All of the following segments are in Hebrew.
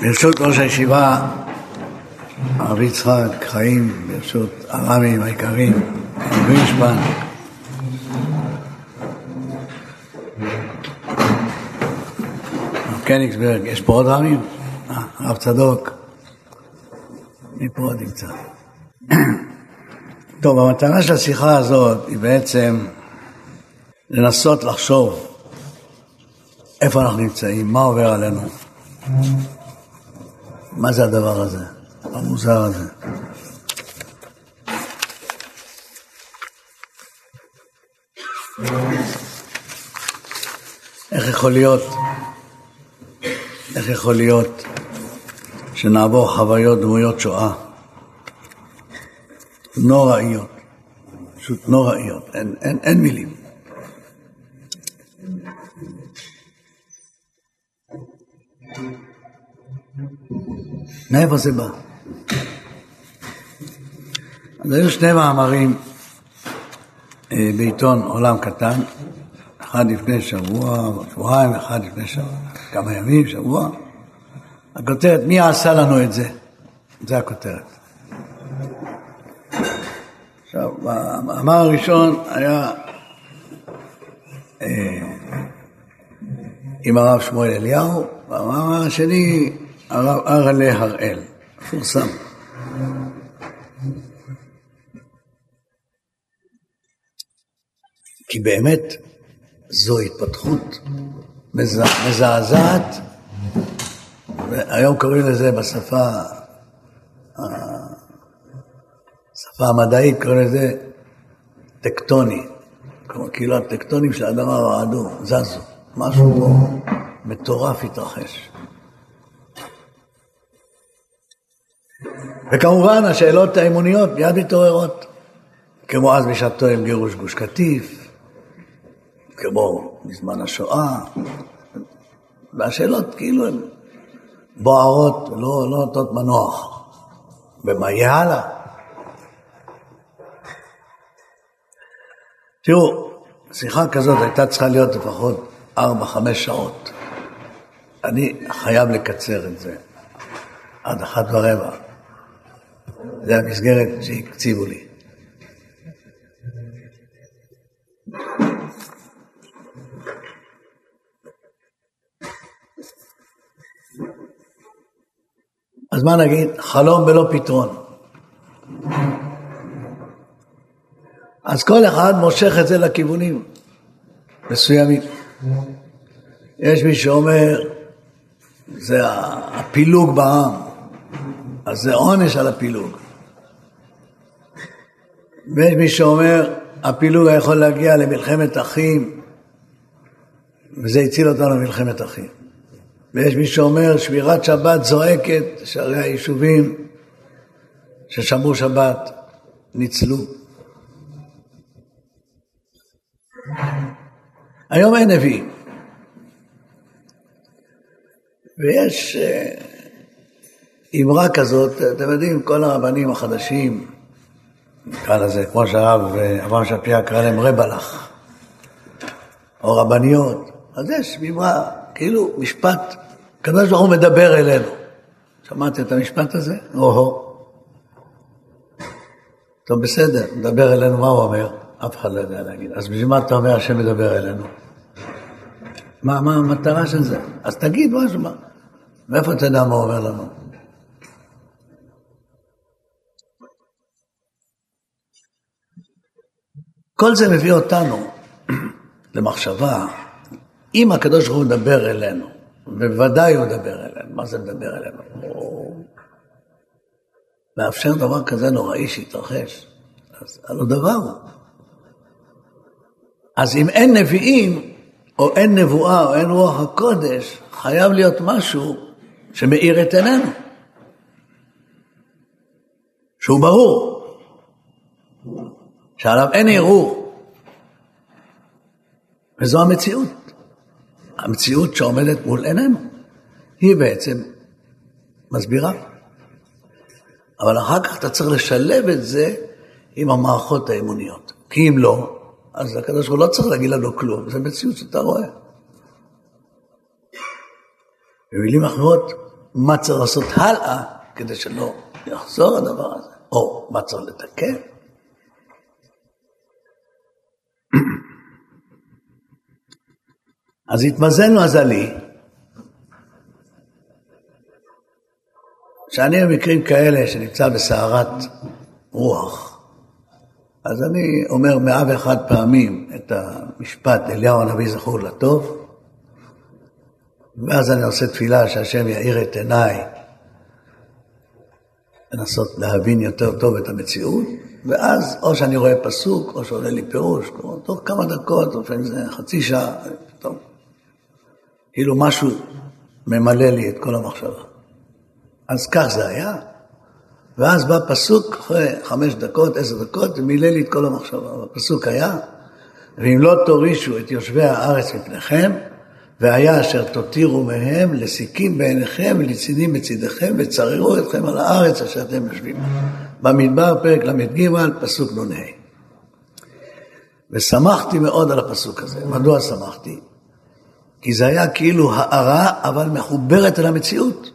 ברשות ראש הישיבה, הרב יצחק חיים, ברשות הרמים היקרים, גרינשפן, הרב קניגסברג, יש פה עוד רמים? אה, הרב צדוק, מי פה עוד נמצא? טוב, המטרה של השיחה הזאת היא בעצם לנסות לחשוב איפה אנחנו נמצאים, מה עובר עלינו. מה זה הדבר הזה, המוזר הזה? איך יכול להיות, איך יכול להיות שנעבור חוויות דמויות שואה? נוראיות, פשוט נוראיות, אין, אין, אין מילים. מאיפה זה בא? אז היו שני מאמרים אה, בעיתון עולם קטן, אחד לפני שבוע, שבועיים, אחד לפני שבוע, כמה ימים, שבוע. הכותרת, מי עשה לנו את זה? זה הכותרת. עכשיו, המאמר הראשון היה אה, עם הרב שמואל אליהו, והמאמר השני הרב ארלה הראל, מפורסם. כי באמת זו התפתחות מזעזעת, היום קוראים לזה בשפה, השפה המדעית קוראים לזה טקטוני, כאילו הטקטונים של האדמה רעדו, זזו, משהו פה מטורף התרחש. וכמובן השאלות האמוניות מיד מתעוררות, כמו אז בשעתו עם גירוש גוש קטיף, כמו בזמן השואה, והשאלות כאילו הן בוערות, לא, לא נותנות מנוח. ומה יהיה הלאה? תראו, שיחה כזאת הייתה צריכה להיות לפחות ארבע, חמש שעות. אני חייב לקצר את זה עד אחת ורבע. זה המסגרת שהקציבו לי. אז מה נגיד? חלום בלא פתרון. אז כל אחד מושך את זה לכיוונים מסוימים. יש מי שאומר, זה הפילוג בעם, אז זה עונש על הפילוג. ויש מי שאומר, הפילוג יכול להגיע למלחמת אחים, וזה הציל אותנו ממלחמת אחים. ויש מי שאומר, שמירת שבת זועקת, שהרי היישובים ששמרו שבת ניצלו. היום אין נביאים. ויש אה, אמרה כזאת, אתם יודעים, כל הרבנים החדשים, נקרא לזה, כמו שהרב אברהם שפירא קרא להם רבלח, או רבניות, אז יש אמרה, כאילו משפט, הקדוש ברוך הוא מדבר אלינו. שמעתם את המשפט הזה? או-הו. טוב, בסדר, מדבר אלינו, מה הוא אומר? אף אחד לא יודע להגיד. אז בשביל מה אתה אומר השם מדבר אלינו? מה, מה המטרה של זה? אז תגיד משהו, מה? מאיפה אתה יודע מה הוא אומר לנו? כל זה מביא אותנו למחשבה, אם הקדוש ברוך הוא מדבר אלינו, בוודאי הוא מדבר אלינו, מה זה מדבר אלינו? מאפשר דבר כזה נוראי שיתרחש, אז הלא דבר הוא. אז אם אין נביאים, או אין נבואה, או אין רוח הקודש, חייב להיות משהו שמאיר את עינינו, שהוא ברור. שעליו אין ערעור. וזו המציאות. המציאות שעומדת מול עינינו. היא בעצם מסבירה. אבל אחר כך אתה צריך לשלב את זה עם המערכות האמוניות. כי אם לא, אז הקדוש ברוך הוא לא צריך להגיד לנו כלום, זו מציאות שאתה רואה. במילים אחרות, מה צריך לעשות הלאה כדי שלא יחזור הדבר הזה, או מה צריך לתקן. אז התמזל מזלי, שאני במקרים כאלה שנמצא בסערת רוח, אז אני אומר מאה ואחת פעמים את המשפט אליהו הנביא זכור לטוב, ואז אני עושה תפילה שהשם יאיר את עיניי לנסות להבין יותר טוב את המציאות, ואז או שאני רואה פסוק, או שעולה לי פירוש, תוך כמה דקות, לפעמים זה חצי שעה. כאילו משהו ממלא לי את כל המחשבה. אז כך זה היה, ואז בא פסוק אחרי חמש דקות, עשר דקות, ומילא לי את כל המחשבה. הפסוק היה, ואם לא תורישו את יושבי הארץ מפניכם, והיה אשר תותירו מהם לסיכים בעיניכם ולצידים בצדיכם וצררו אתכם על הארץ אשר אתם יושבים. במדבר פרק ל"ג פסוק נ"ה. ושמחתי מאוד על הפסוק הזה. מדוע שמחתי? כי זה היה כאילו הארה אבל מחוברת אל המציאות.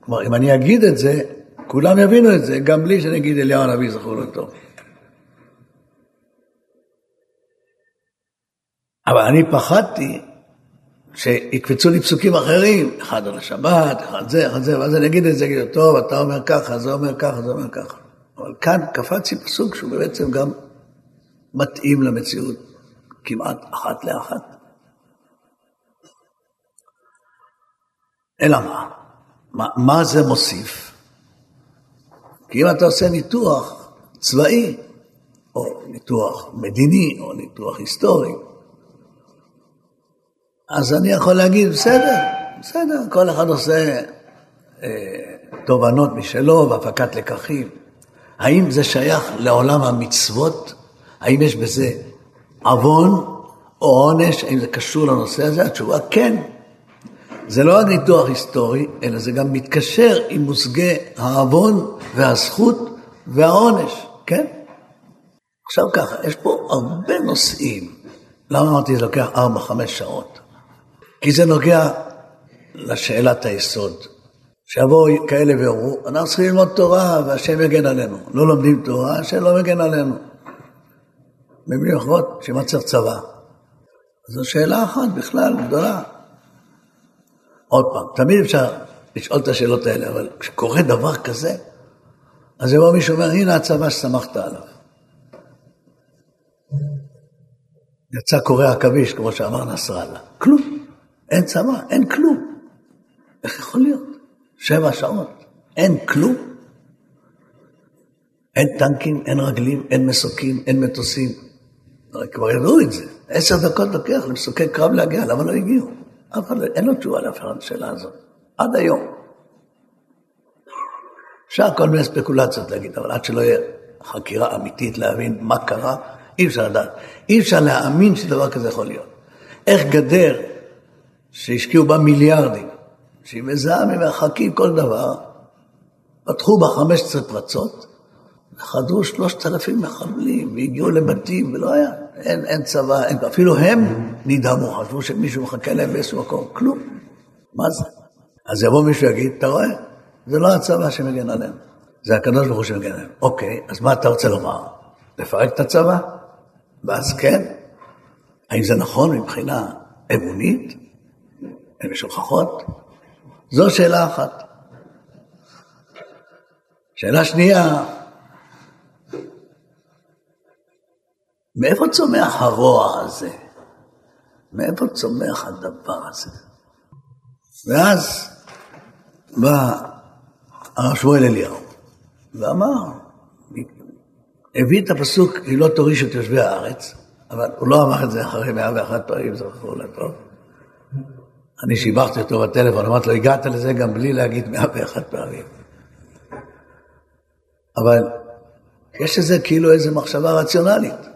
כלומר, אם אני אגיד את זה, כולם יבינו את זה, גם בלי שאני אגיד אליהו הנביא זכור לו טוב. אבל אני פחדתי שיקפצו לי פסוקים אחרים, אחד על השבת, אחד זה, אחד זה, ואז אני אגיד את זה, אגיד, טוב, אתה אומר ככה, זה אומר ככה, זה אומר ככה. אבל כאן קפץ לי פסוק שהוא בעצם גם מתאים למציאות כמעט אחת לאחת. אלא מה? מה, מה זה מוסיף? כי אם אתה עושה ניתוח צבאי, או ניתוח מדיני, או ניתוח היסטורי, אז אני יכול להגיד, בסדר, בסדר, כל אחד עושה אה, תובנות משלו והפקת לקחים. האם זה שייך לעולם המצוות? האם יש בזה עוון או עונש? האם זה קשור לנושא הזה? התשובה כן. זה לא רק ניתוח היסטורי, אלא זה גם מתקשר עם מושגי העוון והזכות והעונש, כן? עכשיו ככה, יש פה הרבה נושאים. למה אמרתי זה לוקח ארבע, חמש שעות? כי זה נוגע לשאלת היסוד. שיבואו כאלה ויאמרו, אנחנו צריכים ללמוד תורה והשם יגן עלינו. לא לומדים תורה, השם לא מגן עלינו. שמה צריך צבא? זו שאלה אחת בכלל גדולה. עוד פעם, תמיד אפשר לשאול את השאלות האלה, אבל כשקורה דבר כזה, אז יבוא מישהו ואומר, הנה הצבא ששמחת עליו. יצא קורא עכביש, כמו שאמר נסראללה. כלום. אין צבא, אין כלום. איך יכול להיות? שבע שעות, אין כלום. אין טנקים, אין רגלים, אין מסוקים, אין מטוסים. כבר ידעו את זה. עשר דקות לוקח למסוקי קרב להגיע, למה לא הגיעו? אף אחד אין לו תשובה לאף אחד לשאלה הזאת. עד היום. אפשר כל מיני ספקולציות להגיד, אבל עד שלא יהיה חקירה אמיתית להבין מה קרה, אי אפשר לדעת. אי אפשר להאמין שדבר כזה יכול להיות. איך גדר שהשקיעו בה מיליארדים, שהיא מזהה ממרחקים כל דבר, פתחו בה 15 פרצות, וחדרו שלושת אלפים מחבלים, והגיעו לבתים, ולא היה, אין, אין צבא, אין, אפילו הם נדהמו, חשבו שמישהו מחכה להם באיזשהו מקום, כלום. מה זה? אז יבוא מישהו ויגיד, אתה רואה? זה לא הצבא שמגן עליהם, זה הקדוש ברוך הוא שמגן עליהם. אוקיי, אז מה אתה רוצה לומר? לפרק את הצבא? ואז כן? האם זה נכון מבחינה אמונית? הן משוכחות? זו שאלה אחת. שאלה שנייה, מאיפה צומח הרוע הזה? מאיפה צומח הדבר הזה? ואז בא הרב שמואל אליהו ואמר, הביא את הפסוק, היא לא תוריש את יושבי הארץ, אבל הוא לא אמר את זה אחרי מאה ואחת פעמים, זכרו לטוב. אני שיבחתי אותו בטלפון, אמרתי לו, הגעת לזה גם בלי להגיד מאה ואחת פעמים. אבל יש לזה כאילו איזו מחשבה רציונלית.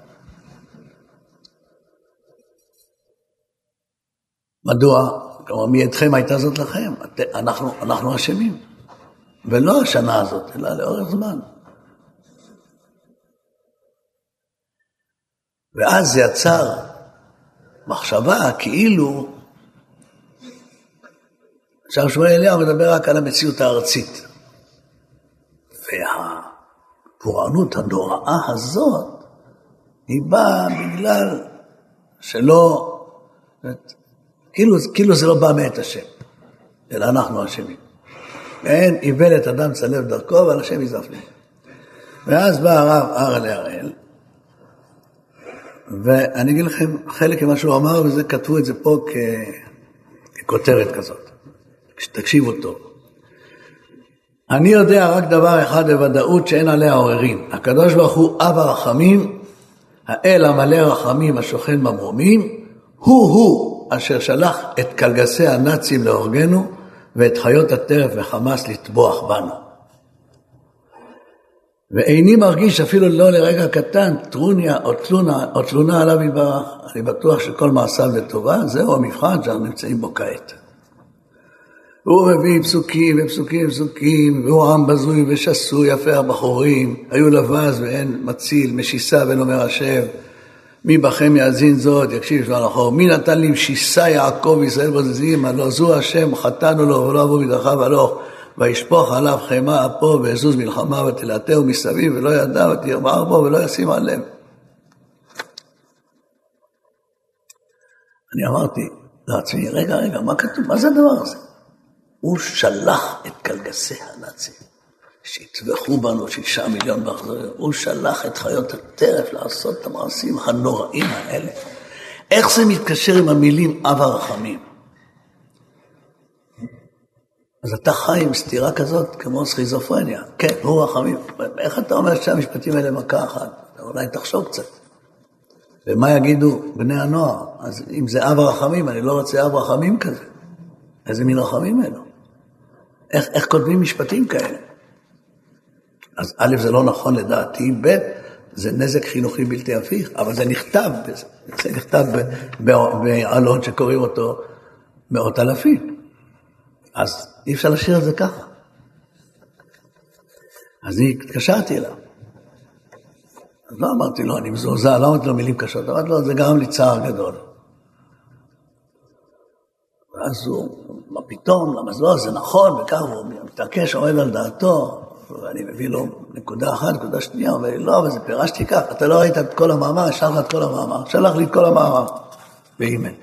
מדוע? כלומר, מידכם הייתה זאת לכם, אנחנו, אנחנו אשמים. ולא השנה הזאת, אלא לאורך זמן. ואז זה יצר מחשבה כאילו עכשיו שמואל אליהו מדבר רק על המציאות הארצית. והפורענות הנוראה הזאת, היא באה בגלל שלא, כאילו, כאילו זה לא בא מאת השם, אלא אנחנו אשמים. ואין איוולת אדם צלב דרכו, ועל השם יזפני. ואז בא הרב הר להראל, ואני אגיד לכם חלק ממה שהוא אמר, וזה כתבו את זה פה כ... ככותרת כזאת. תקשיבו טוב. אני יודע רק דבר אחד בוודאות שאין עליה עוררין. הקדוש ברוך הוא אב הרחמים, האל המלא רחמים השוכן במרומים, הוא-הוא אשר שלח את קלגסי הנאצים להורגנו ואת חיות הטרף וחמאס לטבוח בנו. ואיני מרגיש אפילו לא לרגע קטן טרוניה או תלונה, או תלונה עליו יברך. אני בטוח שכל מעשיו לטובה, זהו המבחן שאנחנו נמצאים בו כעת. הוא מביא פסוקים ופסוקים ופסוקים, והוא עם בזוי ושסוי, יפה הבחורים, היו לבז ואין מציל, משיסה ואין אומר השם. מי בכם יאזין זאת, יקשיב שלו לחור. מי נתן לי יעקב וישראל בוזזים, הלא זו השם, חטאנו לו ולא אבו מדרכיו הלוך. וישפוך עליו חמא אפו ואזוז מלחמה ותלעטהו מסביב ולא ידע ותרמר בו ולא ישים על לב. אני אמרתי לעצמי, רגע, רגע, מה כתוב? מה זה הדבר הזה? הוא שלח את קלגסי הנאצים, שיטבחו בנו שישה מיליון באכזריות. הוא שלח את חיות הטרף לעשות את המעשים הנוראים האלה. איך זה מתקשר עם המילים אב הרחמים? אז אתה חי עם סתירה כזאת כמו סכיזופרניה. כן, הוא רחמים. איך אתה אומר שהמשפטים האלה מכה אחת? אולי תחשוב קצת. ומה יגידו בני הנוער? אז אם זה אב רחמים, אני לא רוצה אב רחמים כזה. איזה מין רחמים אלו? איך, איך כותבים משפטים כאלה? אז א', זה לא נכון לדעתי, ב', זה נזק חינוכי בלתי הפיך, אבל זה נכתב, זה נכתב בעלון שקוראים אותו מאות אלפים. אז אי אפשר לשיר את זה ככה. אז אני התקשרתי אליו. אז לא אמרתי לו, אני מזועזע, לא אמרתי לו מילים קשות, אמרתי לו, זה גרם לי צער גדול. ואז הוא, מה פתאום, למה זה לא, זה נכון, וכך הוא מתעקש, עומד על דעתו, ואני מביא לו נקודה אחת, נקודה שנייה, הוא אומר לי, לא, אבל זה פירשתי כך, אתה לא ראית את כל המאמר, שלח לך את כל המאמר, שלח לי את כל המאמר, באימייל.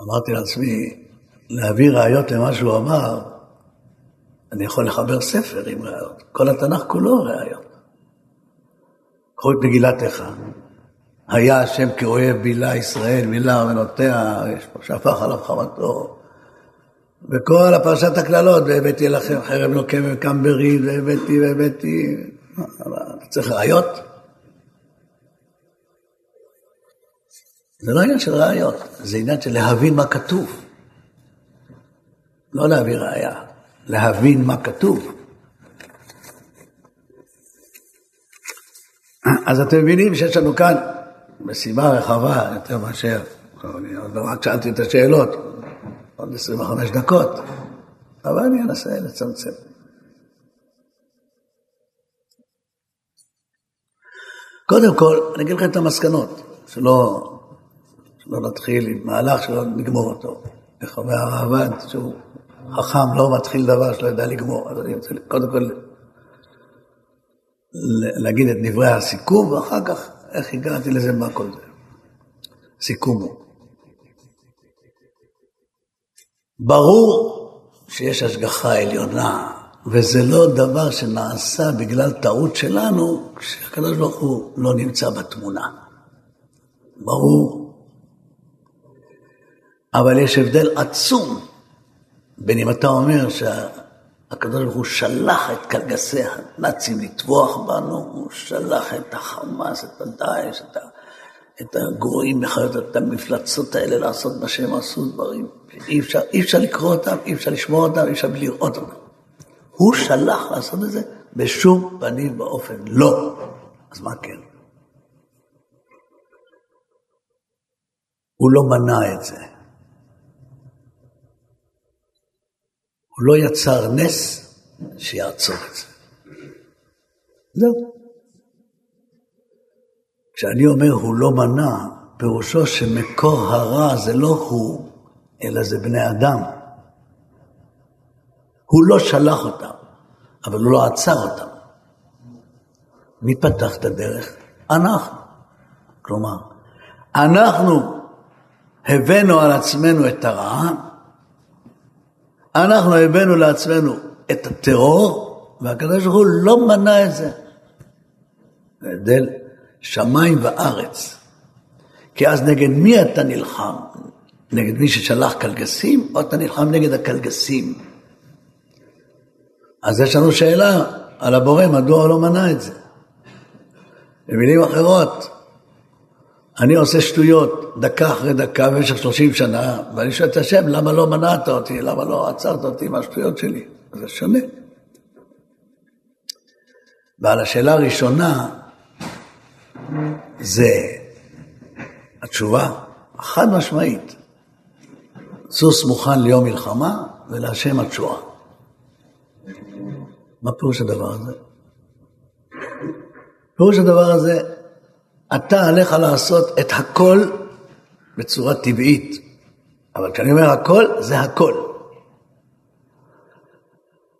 אמרתי לעצמי, להביא ראיות למה שהוא אמר, אני יכול לחבר ספר עם ראיות. כל התנ"ך כולו ראיות. קחו את מגילת איכה. היה השם כאוהב בילה ישראל, מילה ארמנותיה, שפך עליו חמתו. וכל הפרשת הקללות, והבאתי לכם חרב נוקם וקם בריד, והבאתי והבאתי. צריך ראיות? זה לא עניין של ראיות, זה עניין של להבין מה כתוב. לא להביא ראיה, להבין מה כתוב. אז אתם מבינים שיש לנו כאן משימה רחבה יותר מאשר, עוד לא רק שאלתי את השאלות, עוד 25 דקות, אבל אני אנסה לצמצם. קודם כל, אני אגיד לכם את המסקנות, שלא לא נתחיל עם מהלך שלא נגמור אותו. איך אומר הרעב"ד, שהוא חכם לא מתחיל דבר שלא יודע לגמור. אז אני רוצה קודם כל להגיד את דברי הסיכום, ואחר כך איך הגעתי לזה, מה כל זה. סיכום הוא. ברור שיש השגחה עליונה, וזה לא דבר שנעשה בגלל טעות שלנו, כשהקדוש ברוך הוא לא נמצא בתמונה. ברור. אבל יש הבדל עצום בין אם אתה אומר שהקדוש ברוך הוא שלח את קלגסי הנאצים לטבוח בנו, הוא שלח את החמאס, את הדאעש, את, את הגרועים מחיות, את המפלצות האלה לעשות מה שהם עשו דברים. אי אפשר, אי אפשר לקרוא אותם, אי אפשר לשמוע אותם, אי אפשר לראות אותם. הוא שלח לעשות את זה? בשום פנים ואופן לא. אז מה כן? הוא לא מנע את זה. הוא לא יצר נס שיעצור את זה. זהו. כשאני אומר הוא לא מנע, פירושו שמקור הרע זה לא הוא, אלא זה בני אדם. הוא לא שלח אותם, אבל הוא לא עצר אותם. מי פתח את הדרך? אנחנו. כלומר, אנחנו הבאנו על עצמנו את הרע, אנחנו הבאנו לעצמנו את הטרור, והקדוש ברוך הוא לא מנע את זה. ההבדל שמיים וארץ. כי אז נגד מי אתה נלחם? נגד מי ששלח קלגסים, או אתה נלחם נגד הקלגסים? אז יש לנו שאלה על הבורא, מדוע הוא לא מנע את זה? במילים אחרות, אני עושה שטויות דקה אחרי דקה במשך 30 שנה, ואני שואל את השם, למה לא מנעת אותי? למה לא עצרת אותי מהשטויות שלי? זה שונה. ועל השאלה הראשונה, זה התשובה חד משמעית. סוס מוכן ליום מלחמה ולהשם התשועה. מה פירוש הדבר הזה? פירוש הדבר הזה, אתה עליך לעשות את הכל בצורה טבעית. אבל כשאני אומר הכל, זה הכל.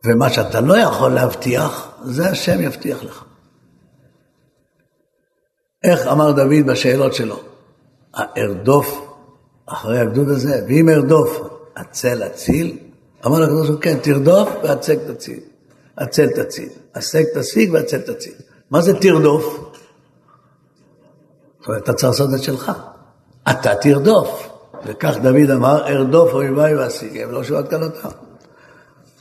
ומה שאתה לא יכול להבטיח, זה השם יבטיח לך. איך אמר דוד בשאלות שלו? ארדוף אחרי הגדוד הזה, ואם ארדוף, הצל אציל? אמר לקדוש ברוך הוא, כן, תרדוף והצל תציל. הצל תציל. השג תשיג והצל תציל. מה זה תרדוף? זאת אומרת, אתה צריך לעשות את שלך. אתה תרדוף. וכך דוד אמר, ארדוף אויביי ואשיגם, לא שבת קלותם.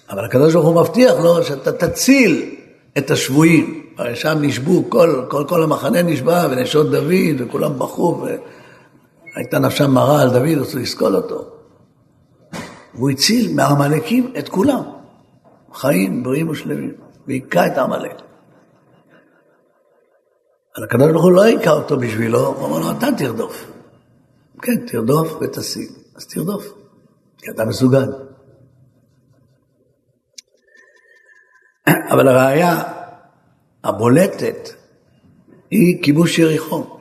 אבל הקדוש ברוך הוא מבטיח לו שאתה תציל את השבויים. הרי שם נשבו, כל, כל, כל המחנה נשבע, ונשות דוד, וכולם בכו, והייתה נפשם מרה על דוד, רצו לסקול אותו. והוא הציל מהעמלקים את כולם, חיים, בריאים ושלמים, והיכה את העמלק. אבל הקדוש ברוך הוא לא היכה אותו בשבילו, הוא אמר לו, אתה תרדוף. כן, תרדוף ותשיג. אז תרדוף, כי אתה מסוגל. אבל הראיה הבולטת היא כיבוש יריחו.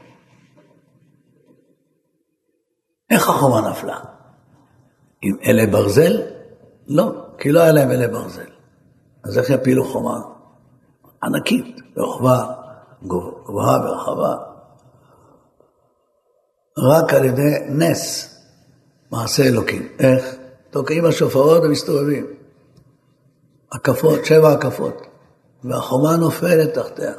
איך החומה נפלה? עם אלה ברזל? לא, כי לא היה להם אלה ברזל. אז איך יפילו חומה? ענקית, ברחבה גבוהה ורחבה. רק על ידי נס, מעשה אלוקים. איך? תוקעים השופרות ומסתובבים. הקפות, שבע הקפות. והחומה נופלת תחתיה.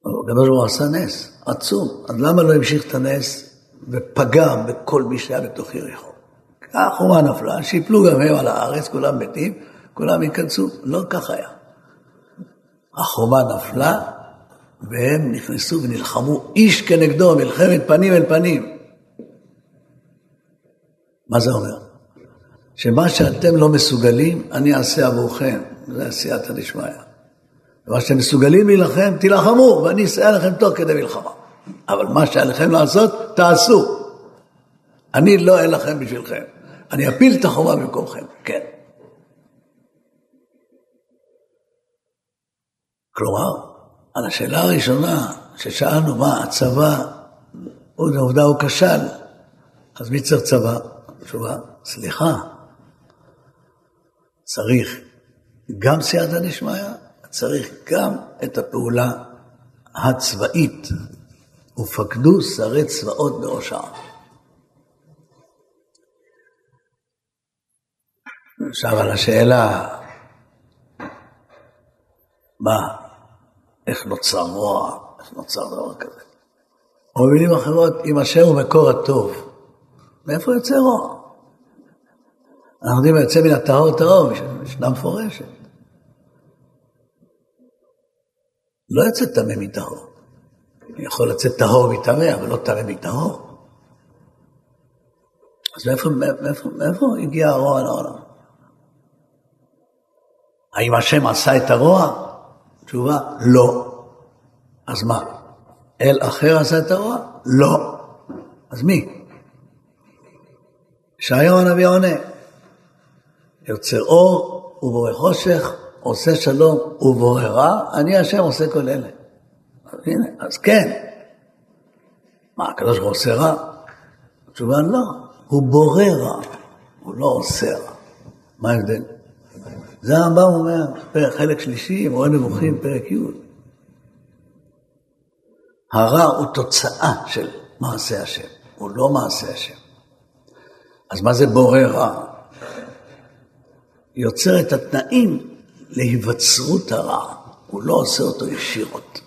הקדוש ברוך הוא עשה נס עצום, אז למה לא המשיך את הנס ופגם בכל מי שהיה בתוך יריחו? החומה נפלה, שיפלו גם הם על הארץ, כולם מתים, כולם ייכנסו, לא כך היה. החומה נפלה, והם נכנסו ונלחמו איש כנגדו, מלחמת פנים אל פנים. מה זה אומר? שמה שאתם לא מסוגלים, אני אעשה עבורכם. זה עשייתא דשמיא. ומה שאתם מסוגלים להילחם, תילחמו, ואני אסייע לכם תוך כדי מלחמה. אבל מה שעליכם לעשות, תעשו. אני לא אלחם בשבילכם. אני אפיל את החומה במקומכם, כן. כלומר, על השאלה הראשונה ששאלנו מה הצבא, עובדה הוא כשל, אז מי צריך צבא? תשובה, סליחה, צריך גם סייעתא דשמיא, צריך גם את הפעולה הצבאית, ופקדו שרי צבאות בראשה. עכשיו על השאלה, מה, איך נוצר רוע, איך נוצר דבר כזה. או במילים אחרות, אם השם הוא מקור הטוב, מאיפה יוצא רוע? אנחנו יודעים, יוצא מן הטהור טהור, משנה מפורשת. לא יוצא טמא מטהור. יכול לצאת טהור מטמא, אבל לא טמא מטהור. אז מאיפה, מאיפה, מאיפה הגיע הרוע לעולם? האם השם עשה את הרוע? תשובה, לא. אז מה? אל אחר עשה את הרוע? לא. אז מי? ישעיהו הנביא עונה, יוצר אור ובורא חושך, עושה שלום ובורא רע, אני השם עושה כל אלה. הנה, אז כן. מה, הקדוש ברוך הוא עושה רע? התשובה לא, הוא בורא רע, הוא לא עושה רע. מה ההבדל? זה הרמב"ם אומר, פרק חלק שלישי, מורה נבוכים, פרק י'. הרע הוא תוצאה של מעשה השם, הוא לא מעשה השם. אז מה זה בורא רע? יוצר את התנאים להיווצרות הרע, הוא לא עושה אותו ישירות.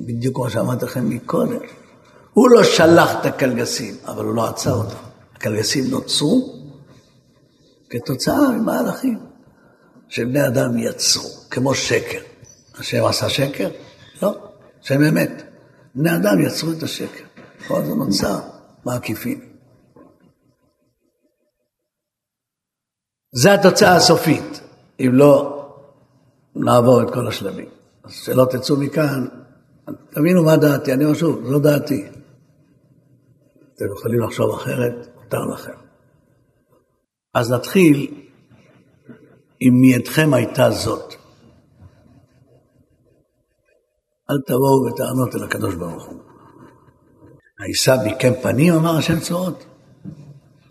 בדיוק כמו שאמרתי לכם מקודם. הוא לא שלח את הקלגסים, אבל הוא לא עצר אותם. הקלגסים נוצרו כתוצאה ממהלכים שבני אדם יצרו, כמו שקר. השם עשה שקר? לא, שם אמת. בני אדם יצרו את השקר. כל זה נוצר בעקיפין. זה התוצאה הסופית, אם לא נעבור את כל השלבים. אז שלא תצאו מכאן, תבינו מה דעתי, אני אומר שוב, זו דעתי. אתם יכולים לחשוב אחרת, מותר לכם. אז נתחיל אם מידכם הייתה זאת. אל תבואו בטענות אל הקדוש ברוך הוא. הישא ביקם פנים, אמר השם צורות.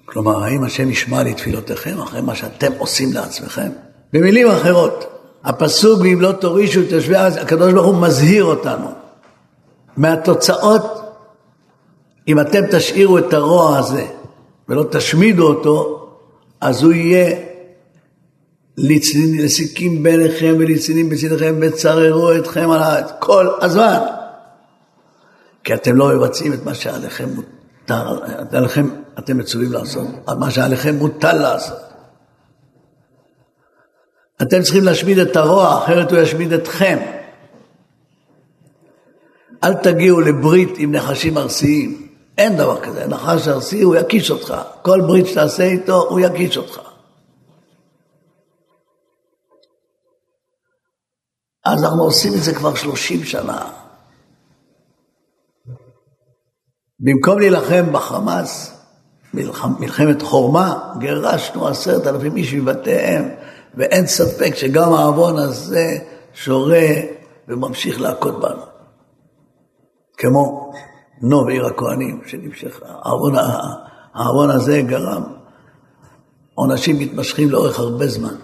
כלומר, האם השם ישמע לתפילותיכם אחרי מה שאתם עושים לעצמכם? במילים אחרות, הפסוק ואם לא תורישו את יושבי הארץ, הקדוש ברוך הוא מזהיר אותנו מהתוצאות אם אתם תשאירו את הרוע הזה ולא תשמידו אותו, אז הוא יהיה לסיקים ביניכם ולצנים בצדכם וצררו אתכם על הארץ כל הזמן. כי אתם לא מבצעים את מה שעליכם מותר, עליכם אתם מצווים לעשות, מה שעליכם מוטל לעשות. אתם צריכים להשמיד את הרוע, אחרת הוא ישמיד אתכם. אל תגיעו לברית עם נחשים ארסיים. אין דבר כזה, נחש ארסי הוא יקיש אותך, כל ברית שתעשה איתו הוא יקיש אותך. אז אנחנו עושים את זה כבר שלושים שנה. במקום להילחם בחמאס, מלחמת חורמה, גירשנו עשרת אלפים איש מבתיהם, ואין ספק שגם העוון הזה שורה וממשיך להכות בנו. כמו נוב עיר הכהנים, שנמשך, העוון הזה גרם עונשים מתמשכים לאורך הרבה זמן.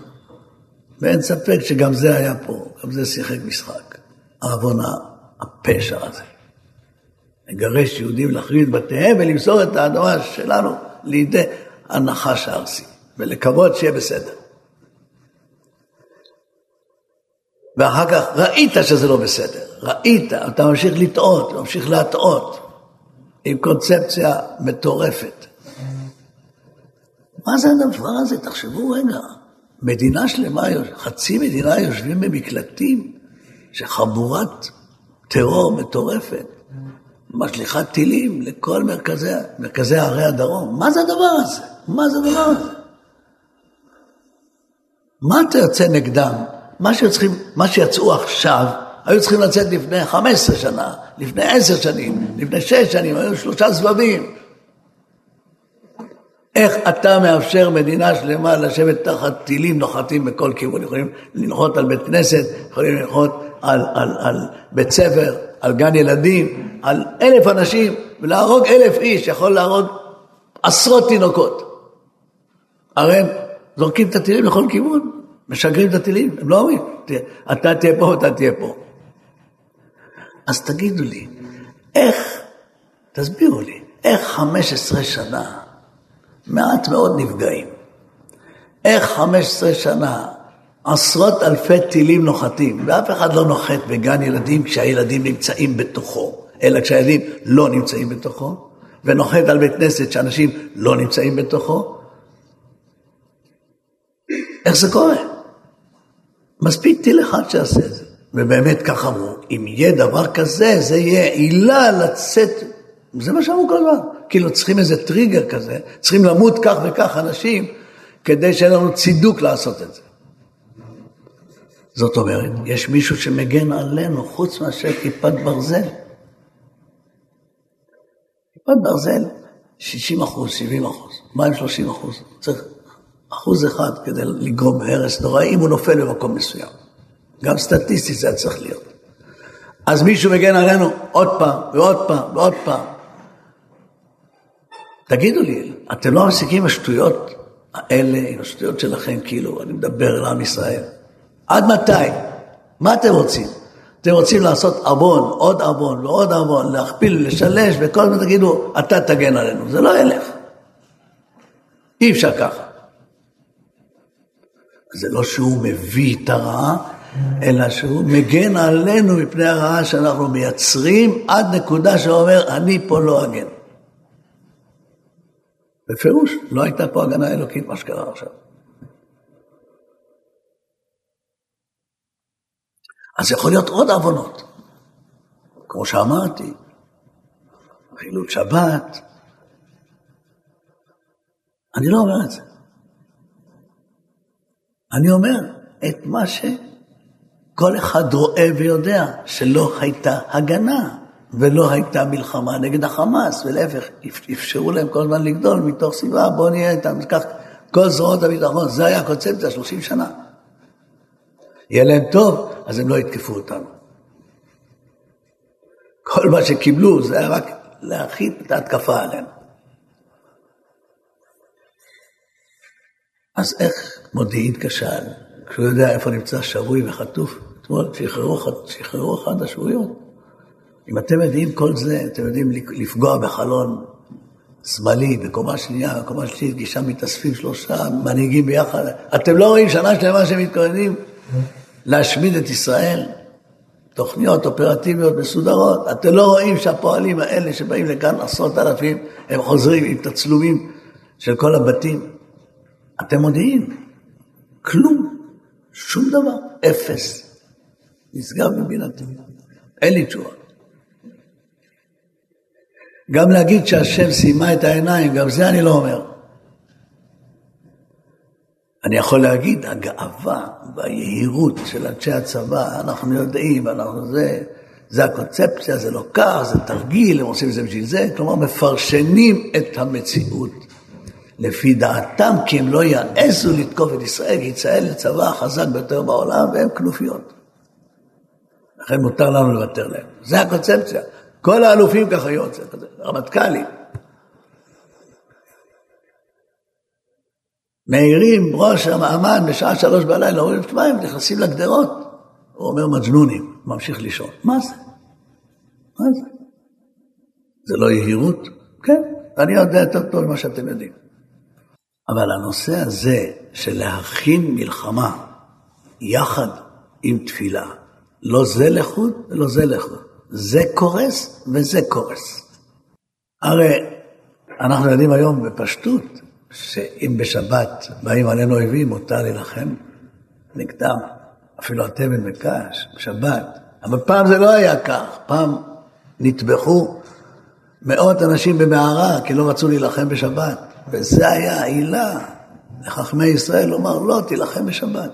ואין ספק שגם זה היה פה, גם זה שיחק משחק. העוון הפשע הזה. לגרש יהודים, להחריב את בתיהם ולמסור את האדמה שלנו לידי הנחש הארסי, ולקוות שיהיה בסדר. ואחר כך ראית שזה לא בסדר, ראית, אתה ממשיך לטעות, ממשיך להטעות. עם קונספציה מטורפת. מה זה הדבר הזה? תחשבו רגע. מדינה שלמה, חצי מדינה יושבים במקלטים, שחבורת טרור מטורפת, משליכת טילים לכל מרכזי, מרכזי ערי הדרום. מה זה הדבר הזה? מה זה הדבר הזה? מה אתה יוצא נגדם? מה, שיוצאים, מה שיצאו עכשיו, היו צריכים לצאת לפני 15 שנה, לפני 10 שנים, לפני 6 שנים, היו שלושה סבבים. איך אתה מאפשר מדינה שלמה לשבת תחת טילים נוחתים בכל כיוון? יכולים לנחות על בית כנסת, יכולים לנחות על, על, על בית ספר, על גן ילדים, על אלף אנשים, ולהרוג אלף איש יכול להרוג עשרות תינוקות. הרי הם זורקים את הטילים לכל כיוון, משגרים את הטילים, הם לא אומרים, אתה תהיה פה, אתה תהיה פה. אז תגידו לי, איך, תסבירו לי, איך 15 שנה, מעט מאוד נפגעים, איך 15 שנה עשרות אלפי טילים נוחתים, ואף אחד לא נוחת בגן ילדים כשהילדים נמצאים בתוכו, אלא כשהילדים לא נמצאים בתוכו, ונוחת על בית כנסת שאנשים לא נמצאים בתוכו. איך זה קורה? מספיק טיל אחד שיעשה את זה. ובאמת כך אמרו, אם יהיה דבר כזה, זה יהיה עילה לצאת, זה מה שאמרו כל הזמן, כאילו צריכים איזה טריגר כזה, צריכים למות כך וכך אנשים, כדי שיהיה לנו צידוק לעשות את זה. זאת אומרת, יש מישהו שמגן עלינו חוץ מאשר כיפת ברזל. כיפת ברזל, 60 אחוז, 70 אחוז, מה עם 30 אחוז? צריך אחוז אחד כדי לגרום הרס נוראי אם הוא נופל במקום מסוים. גם סטטיסטית זה צריך להיות. אז מישהו מגן עלינו עוד פעם ועוד פעם ועוד פעם. תגידו לי, אתם לא מפסיקים עם השטויות האלה, עם השטויות שלכם, כאילו, אני מדבר על עם ישראל. עד מתי? מה אתם רוצים? אתם רוצים לעשות ארבון, עוד ארבון ועוד ארבון, להכפיל, לשלש, וכל הזמן תגידו, אתה תגן עלינו. זה לא ילך. אי אפשר ככה. זה לא שהוא מביא את הרעה, אלא שהוא מגן עלינו מפני הרעה שאנחנו מייצרים עד נקודה שאומר, אני פה לא אגן. בפירוש, לא הייתה פה הגנה אלוקית, מה שקרה עכשיו. אז יכול להיות עוד עוונות. כמו שאמרתי, חילול שבת. אני לא אומר את זה. אני אומר את מה שכל אחד רואה ויודע, שלא הייתה הגנה ולא הייתה מלחמה נגד החמאס, ולהפך, אפשרו להם כל הזמן לגדול מתוך סיבה, בואו נהיה איתם, כך כל זרועות הביטחון, זה היה הקונספציה, 30 שנה. יהיה להם טוב, אז הם לא יתקפו אותנו. כל מה שקיבלו זה היה רק להכיל את ההתקפה עליהם. אז איך מודיעין כשל, כשהוא יודע איפה נמצא שבוי וחטוף? אתמול שחררו, שחררו אחד השבויות. אם אתם יודעים כל זה, אתם יודעים לפגוע בחלון שמאלי, בקומה שנייה, בקומה שלישית, כי שם מתאספים שלושה מנהיגים ביחד. אתם לא רואים שנה שלמה שהם מתכוננים להשמיד את ישראל? תוכניות אופרטיביות מסודרות. אתם לא רואים שהפועלים האלה שבאים לכאן עשרות אלפים, הם חוזרים עם תצלומים של כל הבתים? אתם מודיעים, כלום, שום דבר, אפס. נשגב מבינתי. אין לי תשובה. גם להגיד שהשם סיימה את העיניים, גם זה אני לא אומר. אני יכול להגיד, הגאווה והיהירות של אנשי הצבא, אנחנו יודעים, אנחנו זה, זה הקונספציה, זה לא כך, זה תרגיל, הם עושים את זה בשביל זה, כלומר מפרשנים את המציאות לפי דעתם, כי הם לא יעזו לתקוף את ישראל, כי ישראל זה צבא החזק ביותר בעולם, והם כנופיות. לכן מותר לנו לוותר להם. זה הקונספציה. כל האלופים ככה יוצא, רמטכ"לים. מעירים ראש המאמן בשעה שלוש בלילה, אומרים, הם נכנסים לגדרות. הוא אומר, מג'נונים, ממשיך לישון. מה זה? מה זה? זה לא יהירות? כן, אני יודע יותר טוב ממה שאתם יודעים. אבל הנושא הזה של להכין מלחמה יחד עם תפילה, לא זה לחוד ולא זה לחוד. זה קורס וזה קורס. הרי אנחנו יודעים היום בפשטות שאם בשבת באים עלינו אויבים, מותר להילחם נגדם, אפילו התבן וקש, בשבת. אבל פעם זה לא היה כך, פעם נטבחו מאות אנשים במערה כי לא רצו להילחם בשבת. וזה היה העילה לחכמי ישראל לומר, לא, תילחם בשבת.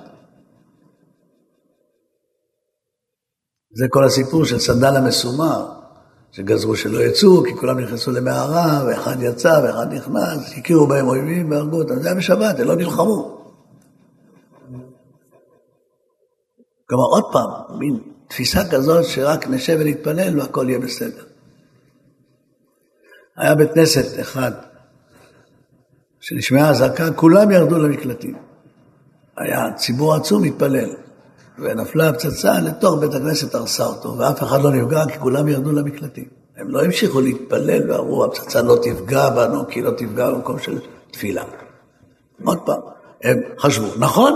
זה כל הסיפור של סנדל המסומר, שגזרו שלא יצאו, כי כולם נכנסו למערה, ואחד יצא ואחד נכנס, הכירו בהם אויבים והרגו אותם. זה היה בשבת, הם לא נלחמו. כלומר, עוד פעם, מין תפיסה כזאת שרק נשב ונתפלל והכל יהיה בסדר. היה בית כנסת אחד, שנשמעה אזעקה, כולם ירדו למקלטים. היה ציבור עצום מתפלל. ונפלה הפצצה לתוך בית הכנסת, הרסה אותו, ואף אחד לא נפגע כי כולם ירדו למקלטים. הם לא המשיכו להתפלל ואמרו, הפצצה לא תפגע בנו, כי לא תפגע במקום של תפילה. עוד פעם, הם חשבו, נכון?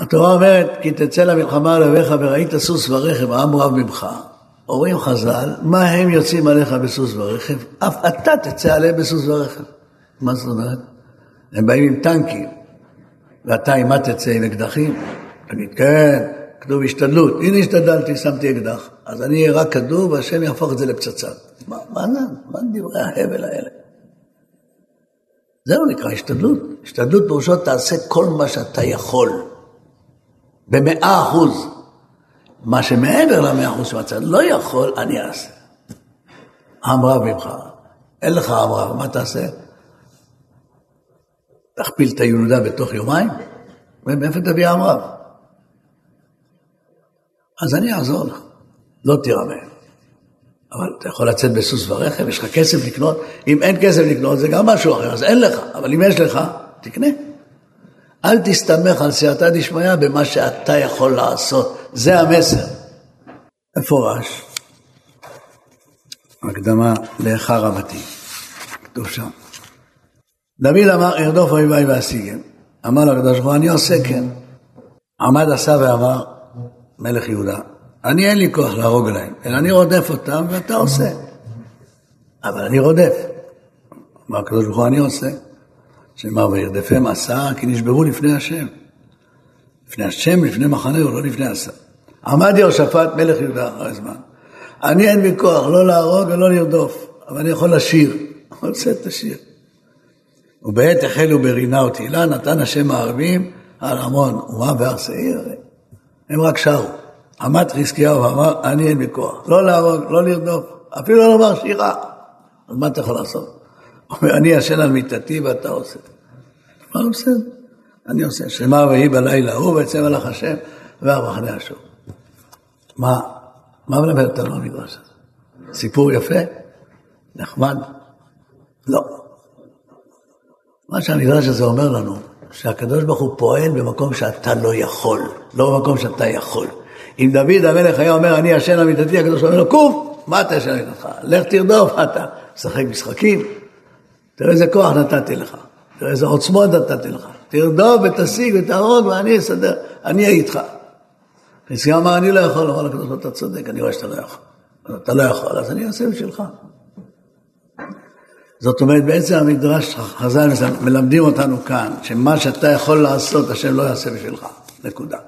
התורה אומרת, כי תצא למלחמה על אביך וראית סוס ורכב, העם רב ממך. אומרים חז"ל, מה הם יוצאים עליך בסוס ורכב? אף אתה תצא עליהם בסוס ורכב. מה זאת אומרת? הם באים עם טנקים. ואתה עם מה תצא עם אקדחים? תגיד, כן, כתוב השתדלות. הנה השתדלתי, שמתי אקדח. אז אני אהיה רק כדור והשם יהפוך את זה לפצצה. מה, מה זה? מה דברי ההבל האלה? זהו נקרא השתדלות. השתדלות פירושו תעשה כל מה שאתה יכול. במאה אחוז. מה שמעבר למאה אחוז שאתה לא יכול, אני אעשה. רב ממך. אין לך רב, מה תעשה? תכפיל את הילודה בתוך יומיים? מאיפה תביא עם רב? אז אני אעזור לך, לא תירמה. אבל אתה יכול לצאת בסוס ורכב, יש לך כסף לקנות, אם אין כסף לקנות זה גם משהו אחר, אז אין לך, אבל אם יש לך, תקנה. אל תסתמך על סייעתא דשמיא במה שאתה יכול לעשות, זה המסר. מפורש. הקדמה לאחר רבתי, כתוב שם. דוד אמר, ארדוף אויביי ואשיגם. אמר לו הקדוש ברוך הוא, אני עושה כן. עמד עשה ואמר, מלך יהודה, אני אין לי כוח להרוג להם, אלא אני רודף אותם ואתה עושה. אבל אני רודף. אמר הקדוש ברוך הוא, אני עושה. שנאמר, וירדפם עשה, כי נשברו לפני השם. לפני השם, לפני מחנהו, לא לפני עשה. עמד יהושפט מלך יהודה אחרי הזמן. אני אין לי כוח לא להרוג ולא לרדוף, אבל אני יכול לשיר. אני רוצה את השיר. ובעת החלו ברינה ותהילה, נתן השם הערבים על המון אומה בהר שעיר. הם רק שרו. עמד חזקיהו ואמר, אני אין לי כוח. לא להרוג, לא לרדוף, אפילו לא לומר שירה. אז מה אתה יכול לעשות? הוא אומר, אני ישן על מיטתי ואתה עושה. אמרנו, בסדר, אני עושה. שמע ויהי בלילה ההוא ויצא מלאך השם והמחנה השוב. מה, מה מלמד אותנו המדרש הזה? סיפור יפה? נחמד? לא. מה שהמדרש הזה אומר לנו, שהקדוש ברוך הוא פועל במקום שאתה לא יכול, לא במקום שאתה יכול. אם דוד המלך היה אומר, אני ישן על מיטתי, הקדוש ברוך הוא אומר לו, קום, מה אתה ישן על מיטתך? לך תרדוף, אתה משחק משחקים? תראה איזה כוח נתתי לך, תראה איזה עוצמות נתתי לך. תרדוף ותשיג ותהרוג ואני אסדר, אני אהיה איתך. חזקיה אמר, אני לא יכול, לומר לקדוש ברוך הוא, אתה צודק, אני רואה שאתה לא יכול. אתה לא יכול, אז אני אעשה בשבילך. זאת אומרת, בעצם המדרש חז"ל מלמדים אותנו כאן, שמה שאתה יכול לעשות, השם לא יעשה בשבילך. נקודה.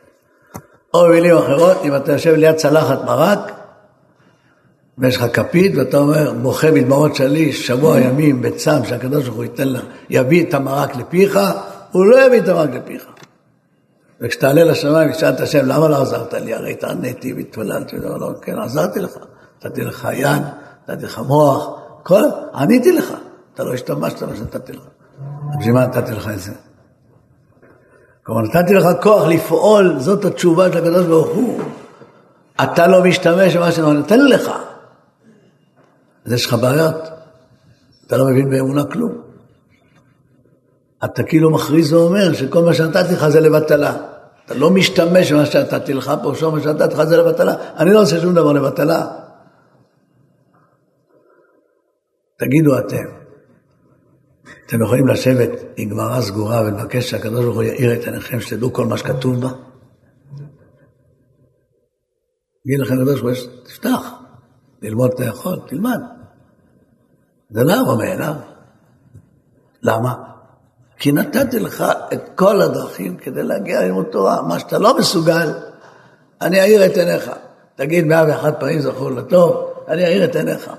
או במילים אחרות, אם אתה יושב ליד צלחת מרק, ויש לך כפית, ואתה אומר, בוכה מדמעות שליש, שבוע ימים בצם, שהקדוש ברוך הוא ייתן לך, יביא את המרק לפיך, הוא לא יביא את המרק לפיך. וכשתעלה לשמיים ושאל את השם, למה לא עזרת לי? הרי התעניתי והתפללתי, לא, כן, עזרתי לך, נתתי לך יד, נתתי לך מוח, כל, עניתי לך, אתה לא השתמשת במה שנתתי לך. בשביל מה נתתי לך את זה? כלומר, נתתי לך כוח לפעול, זאת התשובה של הקדוש ברוך הוא. אתה לא משתמש במה שאני נותן לך. אז יש לך בעיות. אתה לא מבין באמונה כלום. אתה כאילו מכריז ואומר שכל מה שנתתי לך זה לבטלה. אתה לא משתמש במה שנתתי לך פה, שום מה שנתתי לך זה לבטלה. אני לא עושה שום דבר לבטלה. תגידו אתם, אתם יכולים לשבת עם גמרא סגורה ולבקש שהקדוש ברוך הוא יאיר את עיניכם, שתדעו כל מה שכתוב בה? יגיד לכם הקדוש ברוך הוא, תפתח, ללמוד אתה יכול, תלמד. זה לא יבוא מאליו. למה? כי נתתי לך את כל הדרכים כדי להגיע ללמוד תורה. מה שאתה לא מסוגל, אני אאיר את עיניך. תגיד מאה ואחת פעמים זכור לטוב, אני אאיר את עיניך.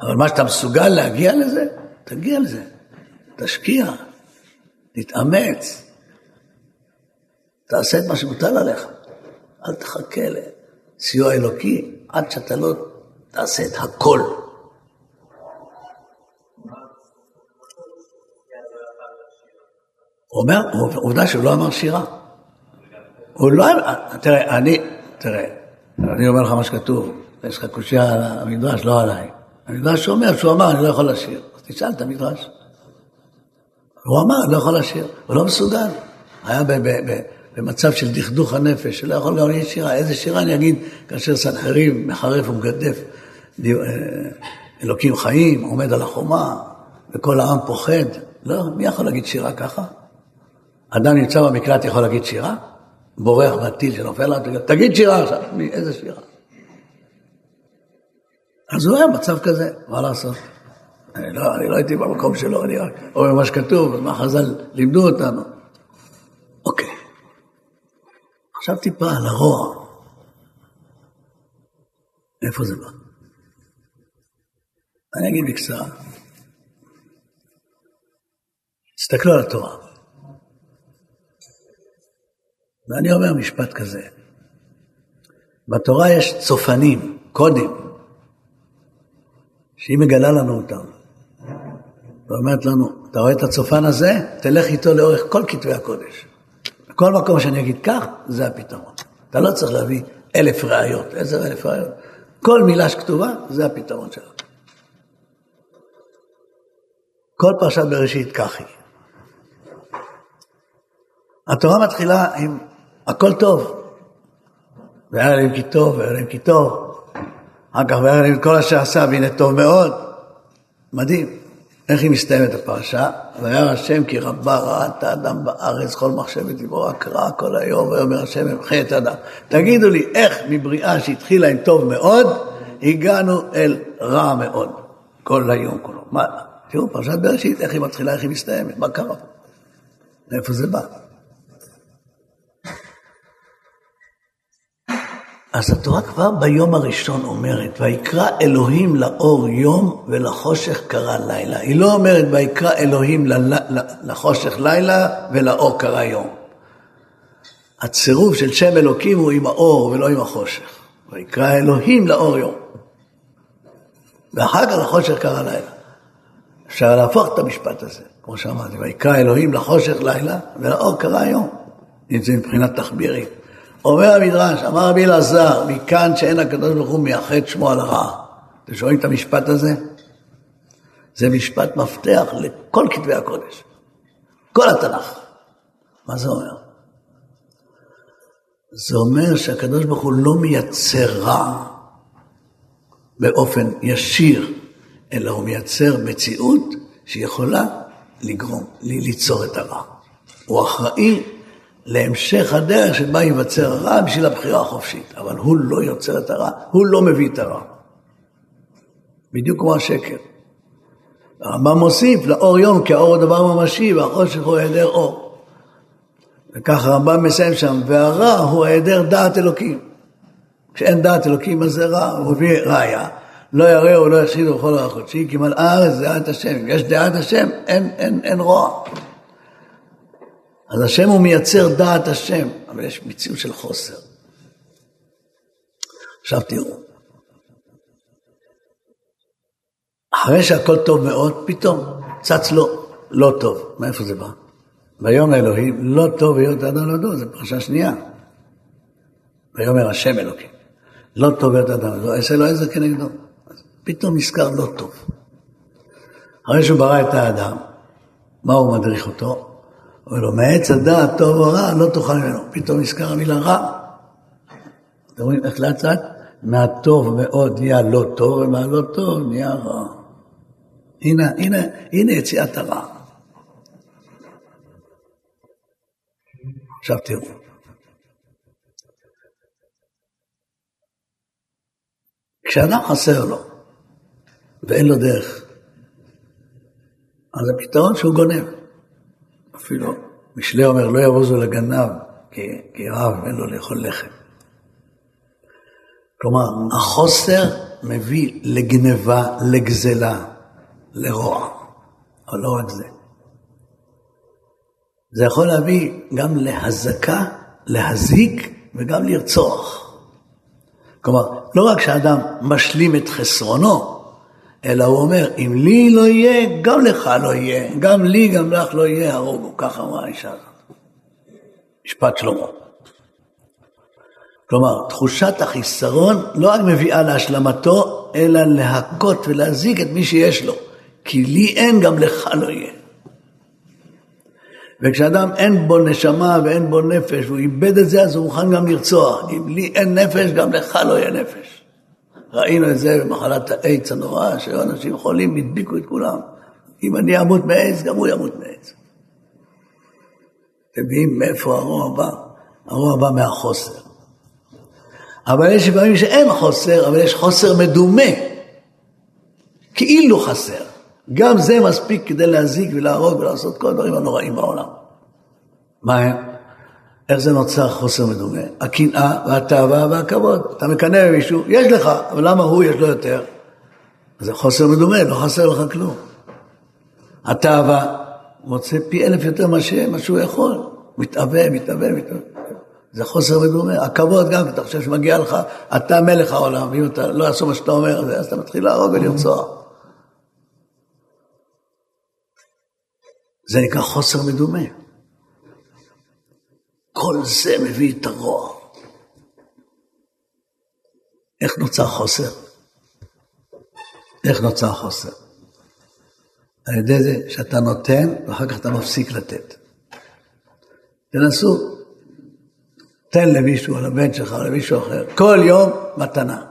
אבל מה שאתה מסוגל להגיע לזה, תגיע לזה. תשקיע, תתאמץ, תעשה את מה שמוטל עליך. אל תחכה לסיוע אלוקי עד שאתה לא תעשה את הכל. הוא אומר, עובדה שהוא לא אמר שירה. הוא לא אמר, תראה, אני, תראה, אני אומר לך מה שכתוב, יש לך קושייה על המדרש, לא עליי. המדרש אומר שהוא אמר, אני לא יכול לשיר. אז תשאל את המדרש. הוא אמר, אני לא יכול לשיר, הוא לא מסוגל. היה במצב של דכדוך הנפש, שלא יכול גם להגיד שירה. איזה שירה אני אגיד כאשר סנחריב מחרף ומגדף, אה, אלוקים חיים, עומד על החומה, וכל העם פוחד. לא, מי יכול להגיד שירה ככה? אדם נמצא במקלט, יכול להגיד שירה? בורח מהטיל שנופל עליו, תגיד שירה עכשיו. איזה שירה? אז הוא היה במצב כזה, מה לעשות? אני לא, אני לא הייתי במקום שלו, אני רק אומר מה שכתוב, מה חז"ל לימדו אותנו. אוקיי. עכשיו טיפה על הרוע. איפה זה בא? אני אגיד בקצרה. תסתכלו על התורה. ואני אומר משפט כזה, בתורה יש צופנים, קודים, שהיא מגלה לנו אותם. ואומרת לנו, אתה רואה את הצופן הזה? תלך איתו לאורך כל כתבי הקודש. כל מקום שאני אגיד כך, זה הפתרון. אתה לא צריך להביא אלף ראיות. איזה אלף ראיות? כל מילה שכתובה, זה הפתרון שלה. כל פרשת בראשית כך היא. התורה מתחילה עם הכל טוב. והיה להם כי טוב, והיה להם כי טוב. אחר כך והיה להם כל אשר עשה, והנה טוב מאוד. מדהים. איך היא מסתיימת הפרשה? וירא השם כי רבה ראה את האדם בארץ, כל מחשבת דיברו רק רע כל היום, ויאמר השם ימחה את האדם. תגידו לי, איך מבריאה שהתחילה עם טוב מאוד, הגענו אל רע מאוד, כל היום כולו. מה? תראו, פרשת בראשית, איך היא מתחילה, איך היא מסתיימת, מה קרה פה? מאיפה זה בא? אז התורה כבר ביום הראשון אומרת, ויקרא אלוהים לאור יום ולחושך קרא לילה. היא לא אומרת, ויקרא אלוהים לחושך לילה ולאור קרא יום. הצירוף של שם אלוקים הוא עם האור ולא עם החושך. ויקרא אלוהים לאור יום. ואחר כך לחושך קרא לילה. אפשר להפוך את המשפט הזה, כמו שאמרתי, ויקרא אלוהים לחושך לילה ולאור קרא יום. זה מבחינת תחבירים. אומר המדרש, אמר רבי אלעזר, מכאן שאין הקדוש ברוך הוא מייחד שמו על הרע. אתם שומעים את המשפט הזה? זה משפט מפתח לכל כתבי הקודש, כל התנ"ך. מה זה אומר? זה אומר שהקדוש ברוך הוא לא מייצר רע באופן ישיר, אלא הוא מייצר מציאות שיכולה לגרום, ליצור את הרע. הוא אחראי להמשך הדרך שבה ייווצר הרע בשביל הבחירה החופשית. אבל הוא לא יוצר את הרע, הוא לא מביא את הרע. בדיוק כמו השקר. הרמב"ם מוסיף לאור יום כי האור הוא דבר ממשי והחושך הוא היעדר אור. וכך הרמב"ם מסיים שם, והרע הוא היעדר דעת אלוקים. כשאין דעת אלוקים אז זה רע, הוא מביא ראיה. לא יראו ולא יחשידו בכל הרע חודשי, כי מלאה הארץ דעת השם. אם יש דעת השם, אין, אין, אין רוע. אז השם הוא מייצר דעת השם, אבל יש מציאות של חוסר. עכשיו תראו, אחרי שהכל טוב מאוד, פתאום צץ לו לא טוב. מאיפה זה בא? ויאמר אלוהים, לא טוב היות האדם לדור, זו פרשה שנייה. ויאמר השם אלוקים, לא טוב היות האדם לדור, אעשה לו עזר כנגדו. פתאום נזכר לא טוב. אחרי שהוא ברא את האדם, מה הוא מדריך אותו? אומר לו, מעץ הדעת טוב או רע, לא תאכל ממנו. פתאום נזכר המילה רע. אתם רואים איך לאט לאט? מהטוב מאוד נהיה לא טוב, ומהלא טוב נהיה רע. הנה, הנה, הנה יציאת הרע. עכשיו תראו. כשאדם חסר לו ואין לו דרך, אז הפתרון שהוא גונב. אפילו משלי אומר, לא יבוזו לגנב, כי, כי רב אין לו לאכול לחם. כלומר, החוסר מביא לגנבה, לגזלה, לרוע, אבל לא רק זה. זה יכול להביא גם להזקה, להזיק וגם לרצוח. כלומר, לא רק שאדם משלים את חסרונו, אלא הוא אומר, אם לי לא יהיה, גם לך לא יהיה, גם לי, גם לך לא יהיה, הרוגו, ככה אמרה האישה הזאת. משפט שלמה. כלומר, תחושת החיסרון לא רק מביאה להשלמתו, אלא להכות ולהזיק את מי שיש לו. כי לי אין, גם לך לא יהיה. וכשאדם אין בו נשמה ואין בו נפש, והוא איבד את זה, אז הוא מוכן גם לרצוח. אם לי אין נפש, גם לך לא יהיה נפש. ראינו את זה במחלת האיידס הנוראה, שהיו אנשים חולים, הדביקו את כולם. אם אני אמות מאיידס, גם הוא ימות מאיידס. אתם מבינים מאיפה הרוע בא? הרוע בא מהחוסר. אבל יש פעמים שאין חוסר, אבל יש חוסר מדומה. כאילו חסר. גם זה מספיק כדי להזיק ולהרוג ולעשות כל הדברים הנוראים בעולם. מה הם? איך זה נוצר חוסר מדומה? הקנאה והתאווה והכבוד. אתה מקנא במישהו, יש לך, אבל למה הוא יש לו יותר? זה חוסר מדומה, לא חסר לך כלום. התאווה, מוצא פי אלף יותר מה שהוא יכול. מתאווה, מתאווה, מתאווה. זה חוסר מדומה. הכבוד גם, אתה חושב שמגיע לך, אתה מלך העולם, ואם אתה לא יעשו מה שאתה אומר, אז אתה מתחיל להרוג ולרצוח. זה נקרא חוסר מדומה. כל זה מביא את הרוע. איך נוצר חוסר? איך נוצר חוסר? על ידי זה שאתה נותן ואחר כך אתה מפסיק לתת. תנסו, תן למישהו, לבן שלך, למישהו אחר, כל יום מתנה.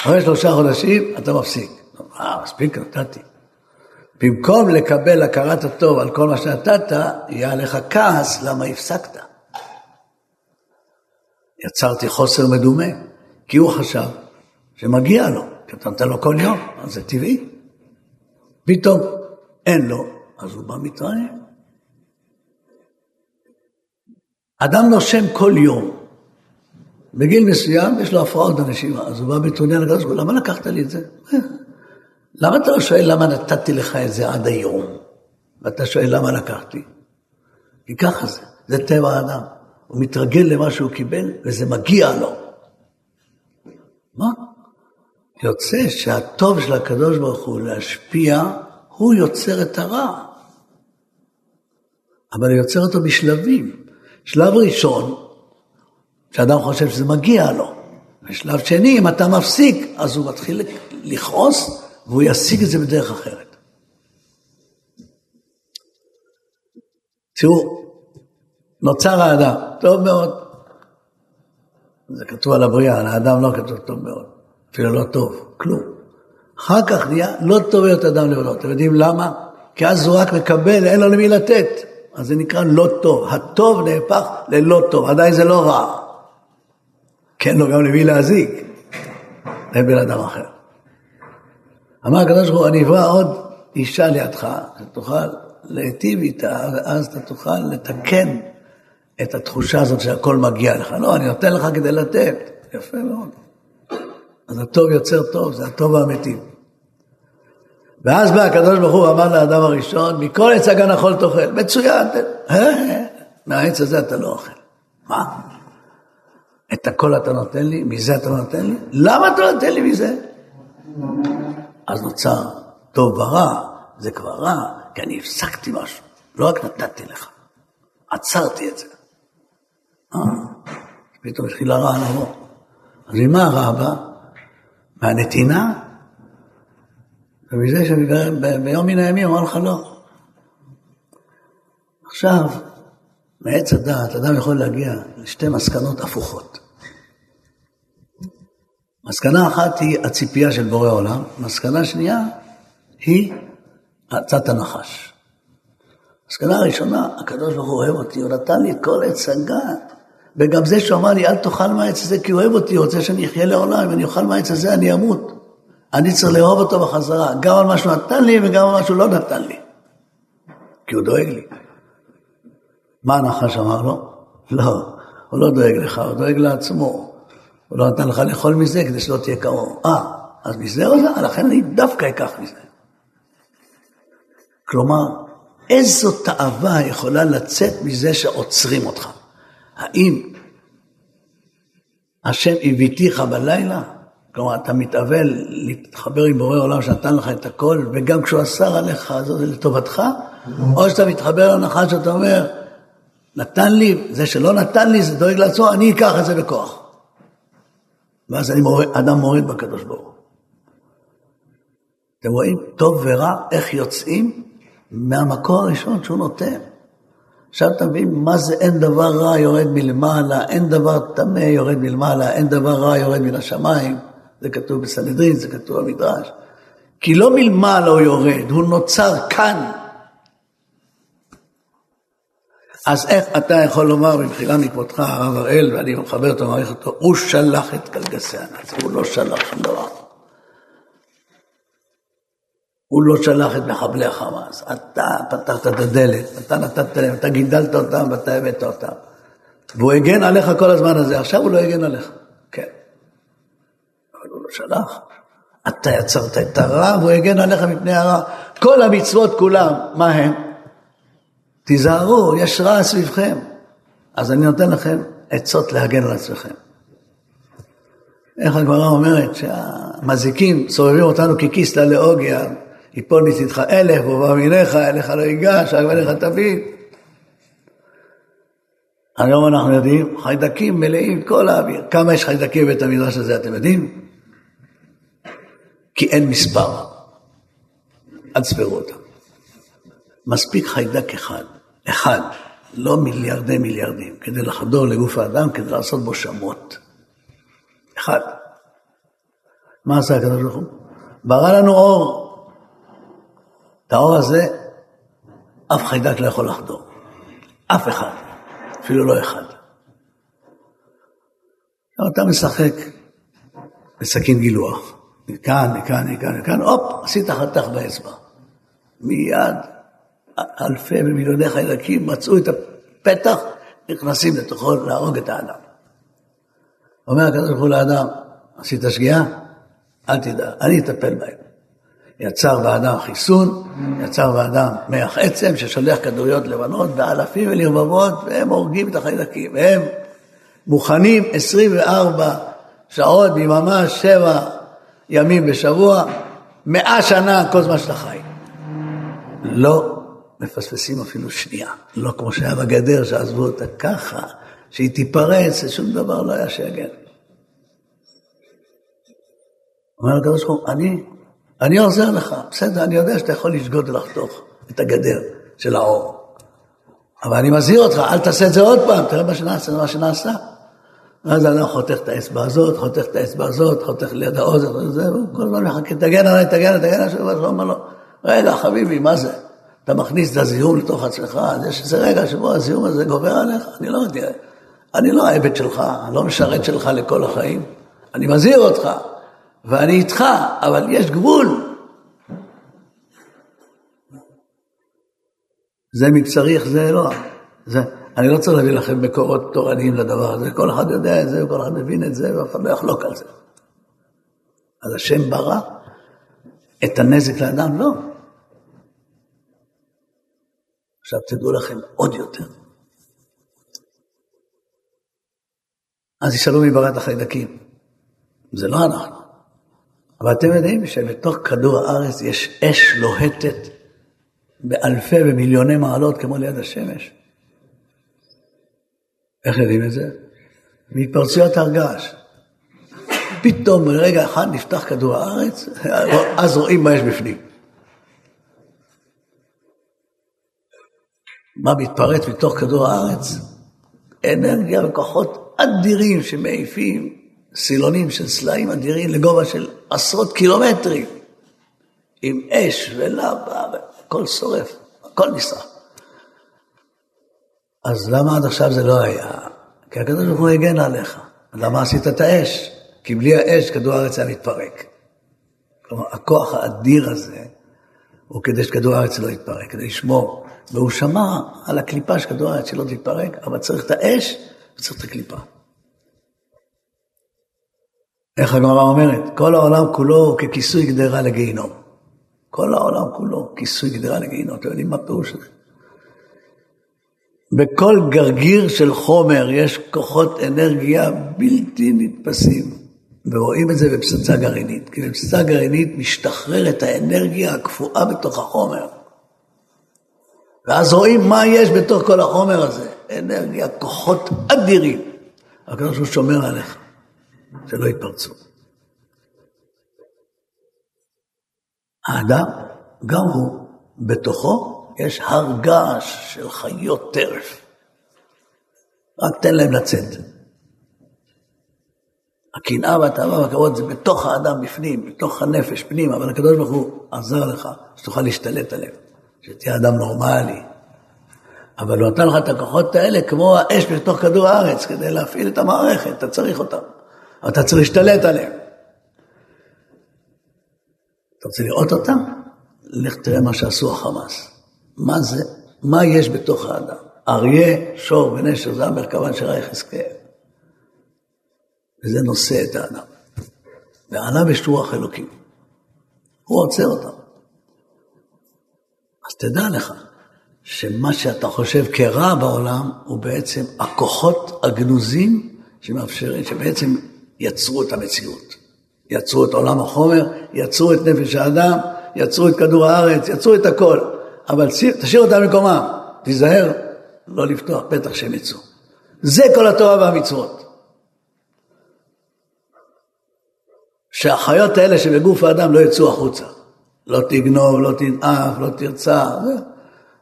אחרי שלושה חודשים אתה מפסיק. אה, מספיק, נתתי. במקום לקבל הכרת הטוב על כל מה שנתת, יהיה עליך כעס למה הפסקת. יצרתי חוסר מדומה, כי הוא חשב שמגיע לו, כי אתה נותן לו כל יום, אז זה טבעי. פתאום אין לו, אז הוא בא מתרעם. אדם נושם כל יום. בגיל מסוים יש לו הפרעות בנשימה, אז הוא בא בטרוניה לקדוש ברוך הוא, למה לקחת לי את זה? למה אתה לא שואל למה נתתי לך את זה עד היום? ואתה שואל למה לקחתי? כי ככה זה, זה טבע האדם. הוא מתרגל למה שהוא קיבל, וזה מגיע לו. מה? יוצא שהטוב של הקדוש ברוך הוא להשפיע, הוא יוצר את הרע. אבל הוא יוצר אותו בשלבים. שלב ראשון, שאדם חושב שזה מגיע לו. ושלב שני, אם אתה מפסיק, אז הוא מתחיל לכעוס, והוא ישיג את זה בדרך אחרת. תראו, נוצר האדם, טוב מאוד. זה כתוב על הבריאה, על האדם לא כתוב טוב מאוד, אפילו לא טוב, כלום. אחר כך נהיה לא טוב להיות אדם לבדו. אתם יודעים למה? כי אז הוא רק מקבל, אין לו למי לתת. אז זה נקרא לא טוב. הטוב נהפך ללא טוב, עדיין זה לא רע. כן לו גם למי להזיק. אין בן אדם אחר. אמר הקדוש ברוך הוא, אני אברא עוד אישה לידך, שתוכל להיטיב איתה, ואז אתה תוכל לתקן את התחושה הזאת שהכל מגיע לך. לא, אני נותן לך כדי לתת. יפה מאוד. אז הטוב יוצר טוב, זה הטוב האמיתי. ואז בא הקדוש ברוך הוא ואמר לאדם הראשון, מכל עץ הגן החול תאכל. מצוין, אה, מהעץ הזה אתה לא אוכל. מה? את הכל אתה נותן לי, מזה אתה לא נותן לי? למה אתה לא נותן לי מזה? אז נוצר טוב ורע, זה כבר רע, כי אני הפסקתי משהו, לא רק נתתי לך, עצרתי את זה. אה, פתאום התחיל הרע לבוא. אז ממה הרע בא? מהנתינה? ומזה שביום מן הימים אמר לך לא. עכשיו, מעץ הדעת, אדם יכול להגיע לשתי מסקנות הפוכות. מסקנה אחת היא הציפייה של בורא עולם, מסקנה שנייה היא עצת הנחש. מסקנה ראשונה, הקדוש ברוך הוא אוהב אותי, הוא נתן לי כל עץ הגת. וגם זה שהוא אמר לי, אל תאכל מהעץ הזה כי הוא אוהב אותי, הוא רוצה שאני אחיה לעולם, אם אני אוכל מהעץ הזה אני אמות. אני צריך לאהוב אותו בחזרה, גם על מה שהוא נתן לי וגם על מה שהוא לא נתן לי. כי הוא דואג לי. מה הנחש אמר לו? לא, הוא לא דואג לך, הוא דואג לעצמו. הוא לא נתן לך לאכול מזה כדי שלא תהיה כמוהו. אה, אז מזה הוא זה? לכן אני דווקא אקח מזה. כלומר, איזו תאווה יכולה לצאת מזה שעוצרים אותך? האם השם הביתיך בלילה? כלומר, אתה מתאבל להתחבר עם בורא עולם שנתן לך את הכל, וגם כשהוא אסר עליך, זה לטובתך? או שאתה מתחבר לנחש שאתה אומר, נתן לי, זה שלא נתן לי, זה דואג לעצמו, אני אקח את זה בכוח. ואז אני מורד, אדם מורד בקדוש ברוך הוא. אתם רואים טוב ורע, איך יוצאים מהמקור הראשון שהוא נותן. עכשיו אתה מבין מה זה אין דבר רע יורד מלמעלה, אין דבר טמא יורד מלמעלה, אין דבר רע יורד מן השמיים. זה כתוב בסנהדרין, זה כתוב במדרש. כי לא מלמעלה הוא יורד, הוא נוצר כאן. אז איך אתה יכול לומר במחילה מכבודך, הרב הראל, ואני מכבד אותו, מעריך אותו, הוא שלח את קלגסי הנאצים, הוא לא שלח שום דבר. הוא לא שלח את מחבלי החמאס, אתה פתחת את הדלת, אתה נתת להם, אתה גידלת אותם ואתה הבאת אותם. והוא הגן עליך כל הזמן הזה, עכשיו הוא לא הגן עליך. כן. אבל הוא לא שלח. אתה יצרת את הרע והוא הגן עליך מפני הרע. כל המצוות כולם, מה הם? תיזהרו, יש רע סביבכם. אז אני נותן לכם עצות להגן על עצמכם. איך הגמרא אומרת שהמזיקים סובבים אותנו ככיסלע לאוגיה, יפול מצדך אלף ובא מיניך, אליך לא ייגש, רק אליך תביא. היום אנחנו יודעים, חיידקים מלאים כל האוויר. כמה יש חיידקים בבית המדרש הזה, אתם יודעים? כי אין מספר. אל תספרו אותם. מספיק חיידק אחד, אחד, לא מיליארדי מיליארדים, כדי לחדור לגוף האדם, כדי לעשות בו שמות. אחד. מה עשה הקדוש ברוך הוא? ברא לנו אור. את האור הזה, אף חיידק לא יכול לחדור. אף אחד. אפילו לא אחד. אתה משחק בסכין גילוח. מכאן, מכאן, מכאן, מכאן, הופ, עשית חתך באצבע. מיד אלפי ומיליוני חיידקים מצאו את הפתח, נכנסים לתוכו להרוג את האדם. אומר הקדוש ברוך הוא לאדם, עשית שגיאה? אל תדע, אני אטפל בהם. יצר באדם חיסון, יצר באדם מח עצם ששולח כדוריות לבנות באלפים ולרבבות, והם הורגים את החיידקים. והם מוכנים 24 שעות ביממה, שבע ימים בשבוע, מאה שנה כל זמן שאתה חי. לא מפספסים אפילו שנייה. לא כמו שהיה בגדר, שעזבו אותה ככה, שהיא תיפרץ, שום דבר לא היה שיגן. אומר הקדוש ברוך הוא, אני, אני עוזר לך, בסדר, אני יודע שאתה יכול לשגות ולחתוך את הגדר של האור. אבל אני מזהיר אותך, אל תעשה את זה עוד פעם, תראה מה שנעשה, מה שנעשה. ואז האדם חותך את האצבע הזאת, חותך את האצבע הזאת, חותך ליד האוזן, זהו, כל הזמן מחכה, תגן עליי, תגן עליי, תגן עליי, הוא אומר לו, רגע, חביבי, מה זה? אתה מכניס את הזיהום לתוך עצמך, אז יש איזה רגע שבו הזיהום הזה גובר עליך, אני לא יודע, אני לא העבד שלך, אני לא משרת שלך לכל החיים, אני מזהיר אותך, ואני איתך, אבל יש גבול. זה מבשריך, זה לא. זה, אני לא צריך להביא לכם מקורות תורניים לדבר הזה, כל אחד יודע את זה, וכל אחד מבין את זה, ואף אחד לא יחלוק על זה. אז השם ברא את הנזק לאדם? לא. עכשיו תדעו לכם עוד יותר. אז ישאלו מי ברא את החיידקים. זה לא אנחנו. אבל אתם יודעים שבתוך כדור הארץ יש אש לוהטת באלפי ומיליוני מעלות כמו ליד השמש. איך יודעים את זה? מהתפרצויות הר געש. פתאום ברגע אחד נפתח כדור הארץ, אז רואים מה יש בפנים. מה מתפרץ מתוך כדור הארץ? אנרגיה וכוחות אדירים שמעיפים סילונים של סלעים אדירים לגובה של עשרות קילומטרים, עם אש ולבה, הכל שורף, הכל נשרף. אז למה עד עכשיו זה לא היה? כי הקדוש ברוך הוא הגן עליך. למה עשית את האש? כי בלי האש כדור הארץ היה מתפרק. כלומר, הכוח האדיר הזה הוא כדי שכדור הארץ לא יתפרק, כדי לשמור. והוא שמע על הקליפה של כדור הארץ שלא תתפרק, אבל צריך את האש וצריך את הקליפה. איך הגמרא אומרת? כל העולם כולו ככיסוי גדרה לגיהינום. כל העולם כולו כיסוי גדרה לגיהינום. אתם יודעים מה פירוש הזה? בכל גרגיר של חומר יש כוחות אנרגיה בלתי נתפסים. ורואים את זה בפצצה גרעינית. כי בפצצה גרעינית משתחררת האנרגיה הקפואה בתוך החומר. ואז רואים מה יש בתוך כל החומר הזה. אנרגיה, כוחות אדירים. הקדוש הוא שומר עליך, שלא יתפרצו. האדם, גם הוא, בתוכו יש הר געש של חיות טרף. רק תן להם לצאת. הקנאה והתאווה והכבוד זה בתוך האדם בפנים, בתוך הנפש פנים, אבל הקדוש ברוך הוא עזר לך שתוכל להשתלט עליהם, שתהיה אדם נורמלי. אבל הוא נתן לך את הכוחות האלה כמו האש בתוך כדור הארץ כדי להפעיל את המערכת, אתה צריך אותם. אתה צריך להשתלט עליהם. אתה רוצה לראות אותם? לך תראה מה שעשו החמאס. מה זה? מה יש בתוך האדם? אריה, שור ונשר, זה המרכבן רייך יחזקאל. וזה נושא את האדם. ועליו יש רוח אלוקים. הוא עוצר אותם. אז תדע לך שמה שאתה חושב כרע בעולם, הוא בעצם הכוחות הגנוזים שמאפשרים, שבעצם יצרו את המציאות. יצרו את עולם החומר, יצרו את נפש האדם, יצרו את כדור הארץ, יצרו את הכל. אבל תשאיר אותם במקומם, תיזהר לא לפתוח פתח שהם יצאו. זה כל התורה והמצוות. שהחיות האלה שבגוף האדם לא יצאו החוצה. לא תגנוב, לא תנאף, לא תרצח.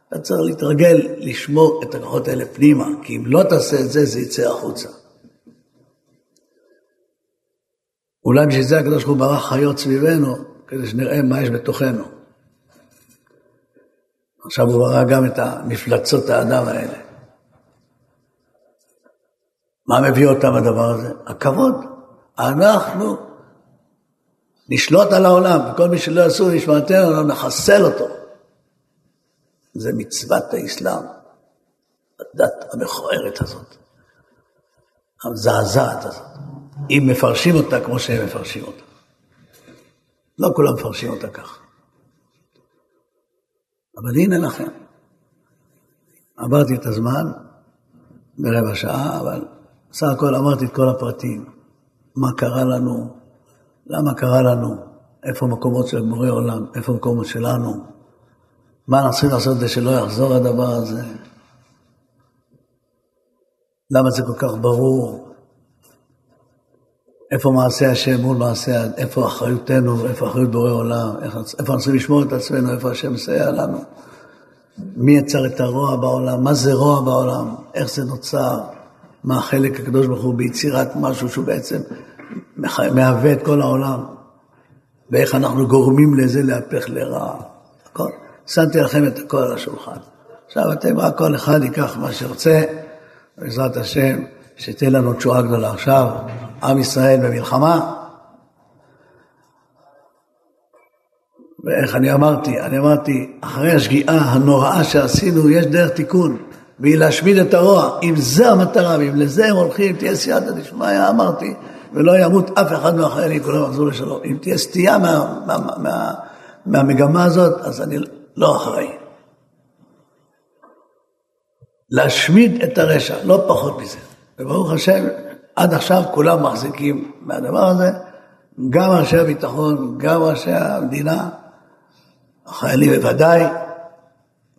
אתה צריך להתרגל לשמור את הכוחות האלה פנימה, כי אם לא תעשה את זה, זה יצא החוצה. אולי בשביל זה הקדוש ברוך הוא ברא חיות סביבנו, כדי שנראה מה יש בתוכנו. עכשיו הוא ברא גם את המפלצות האדם האלה. מה מביא אותם הדבר הזה? הכבוד. אנחנו נשלוט על העולם, וכל מי שלא יעשו נשמעתנו, נחסל אותו. זה מצוות האסלאם, הדת המכוערת הזאת, המזעזעת הזאת, אם מפרשים אותה כמו שהם מפרשים אותה. לא כולם מפרשים אותה כך. אבל הנה לכם. עברתי את הזמן ברבע שעה, אבל בסך הכל אמרתי את כל הפרטים. מה קרה לנו, למה קרה לנו, איפה המקומות של בורא עולם, איפה המקומות שלנו, מה אנחנו צריכים לעשות כדי שלא יחזור הדבר הזה? למה זה כל כך ברור? איפה מעשה השם מול מעשה, איפה אחריותנו, איפה אחריות בורא עולם, איפה אנחנו צריכים לשמור את עצמנו, איפה השם מסייע לנו. מי יצר את הרוע בעולם, מה זה רוע בעולם, איך זה נוצר, מה החלק הקדוש ברוך הוא ביצירת משהו שהוא בעצם מהווה את כל העולם, ואיך אנחנו גורמים לזה להפך לרע. הכל. שמתי לכם את הכל על השולחן. עכשיו אתם רק כל אחד ייקח מה שרוצה, בעזרת השם, שתהיה לנו תשועה גדולה. עכשיו, עם ישראל במלחמה, ואיך אני אמרתי? אני אמרתי, אחרי השגיאה הנוראה שעשינו, יש דרך תיקון, והיא להשמיד את הרוע. אם זה המטרה, ואם לזה הם הולכים, תהיה סייעתא דשמיא, אמרתי, ולא ימות אף אחד מהחיילים, כולם יחזרו לשלום. אם תהיה סטייה מה, מה, מה, מהמגמה הזאת, אז אני לא אחראי. להשמיד את הרשע, לא פחות מזה. וברוך השם, עד עכשיו כולם מחזיקים מהדבר הזה, גם ראשי הביטחון, גם ראשי המדינה, החיילים בוודאי,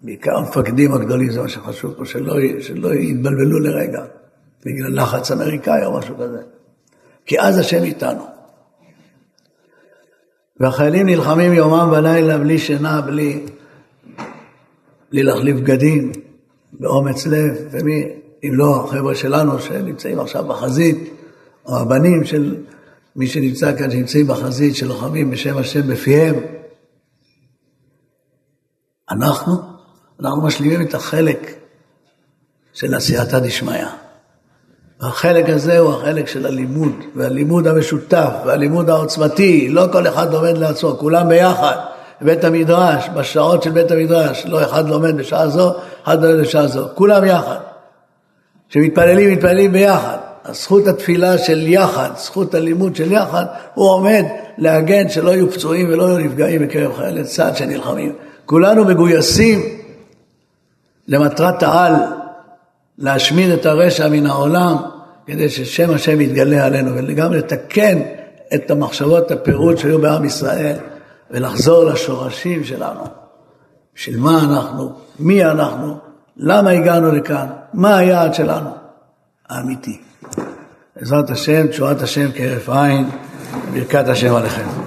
בעיקר המפקדים הגדולים, זה מה שחשוב פה, שלא, שלא יתבלבלו לרגע, בגלל לחץ אמריקאי או משהו כזה. כי אז השם איתנו. והחיילים נלחמים יומם ולילה בלי שינה, בלי, בלי להחליף בגדים, באומץ לב, ומי, אם לא החבר'ה שלנו שנמצאים עכשיו בחזית, או הבנים של מי שנמצא כאן, שנמצאים בחזית, שלוחמים בשם השם בפיהם. אנחנו, אנחנו משלימים את החלק של עשייתא דשמיא. החלק הזה הוא החלק של הלימוד, והלימוד המשותף, והלימוד העוצמתי, לא כל אחד לומד לעצמו, כולם ביחד. בבית המדרש, בשעות של בית המדרש, לא אחד לומד בשעה זו, אחד לומד בשעה זו, כולם יחד. כשמתפללים, מתפללים ביחד. זכות התפילה של יחד, זכות הלימוד של יחד, הוא עומד להגן שלא יהיו פצועים ולא יהיו נפגעים בקרב חיילי צה"ל שנלחמים. כולנו מגויסים למטרת העל, להשמיד את הרשע מן העולם, כדי ששם השם יתגלה עלינו, וגם לתקן את המחשבות הפירוד שהיו בעם ישראל, ולחזור לשורשים שלנו. בשביל מה אנחנו, מי אנחנו, למה הגענו לכאן, מה היעד שלנו, האמיתי. בעזרת השם, תשורת השם כהרף עין, ברכת השם עליכם.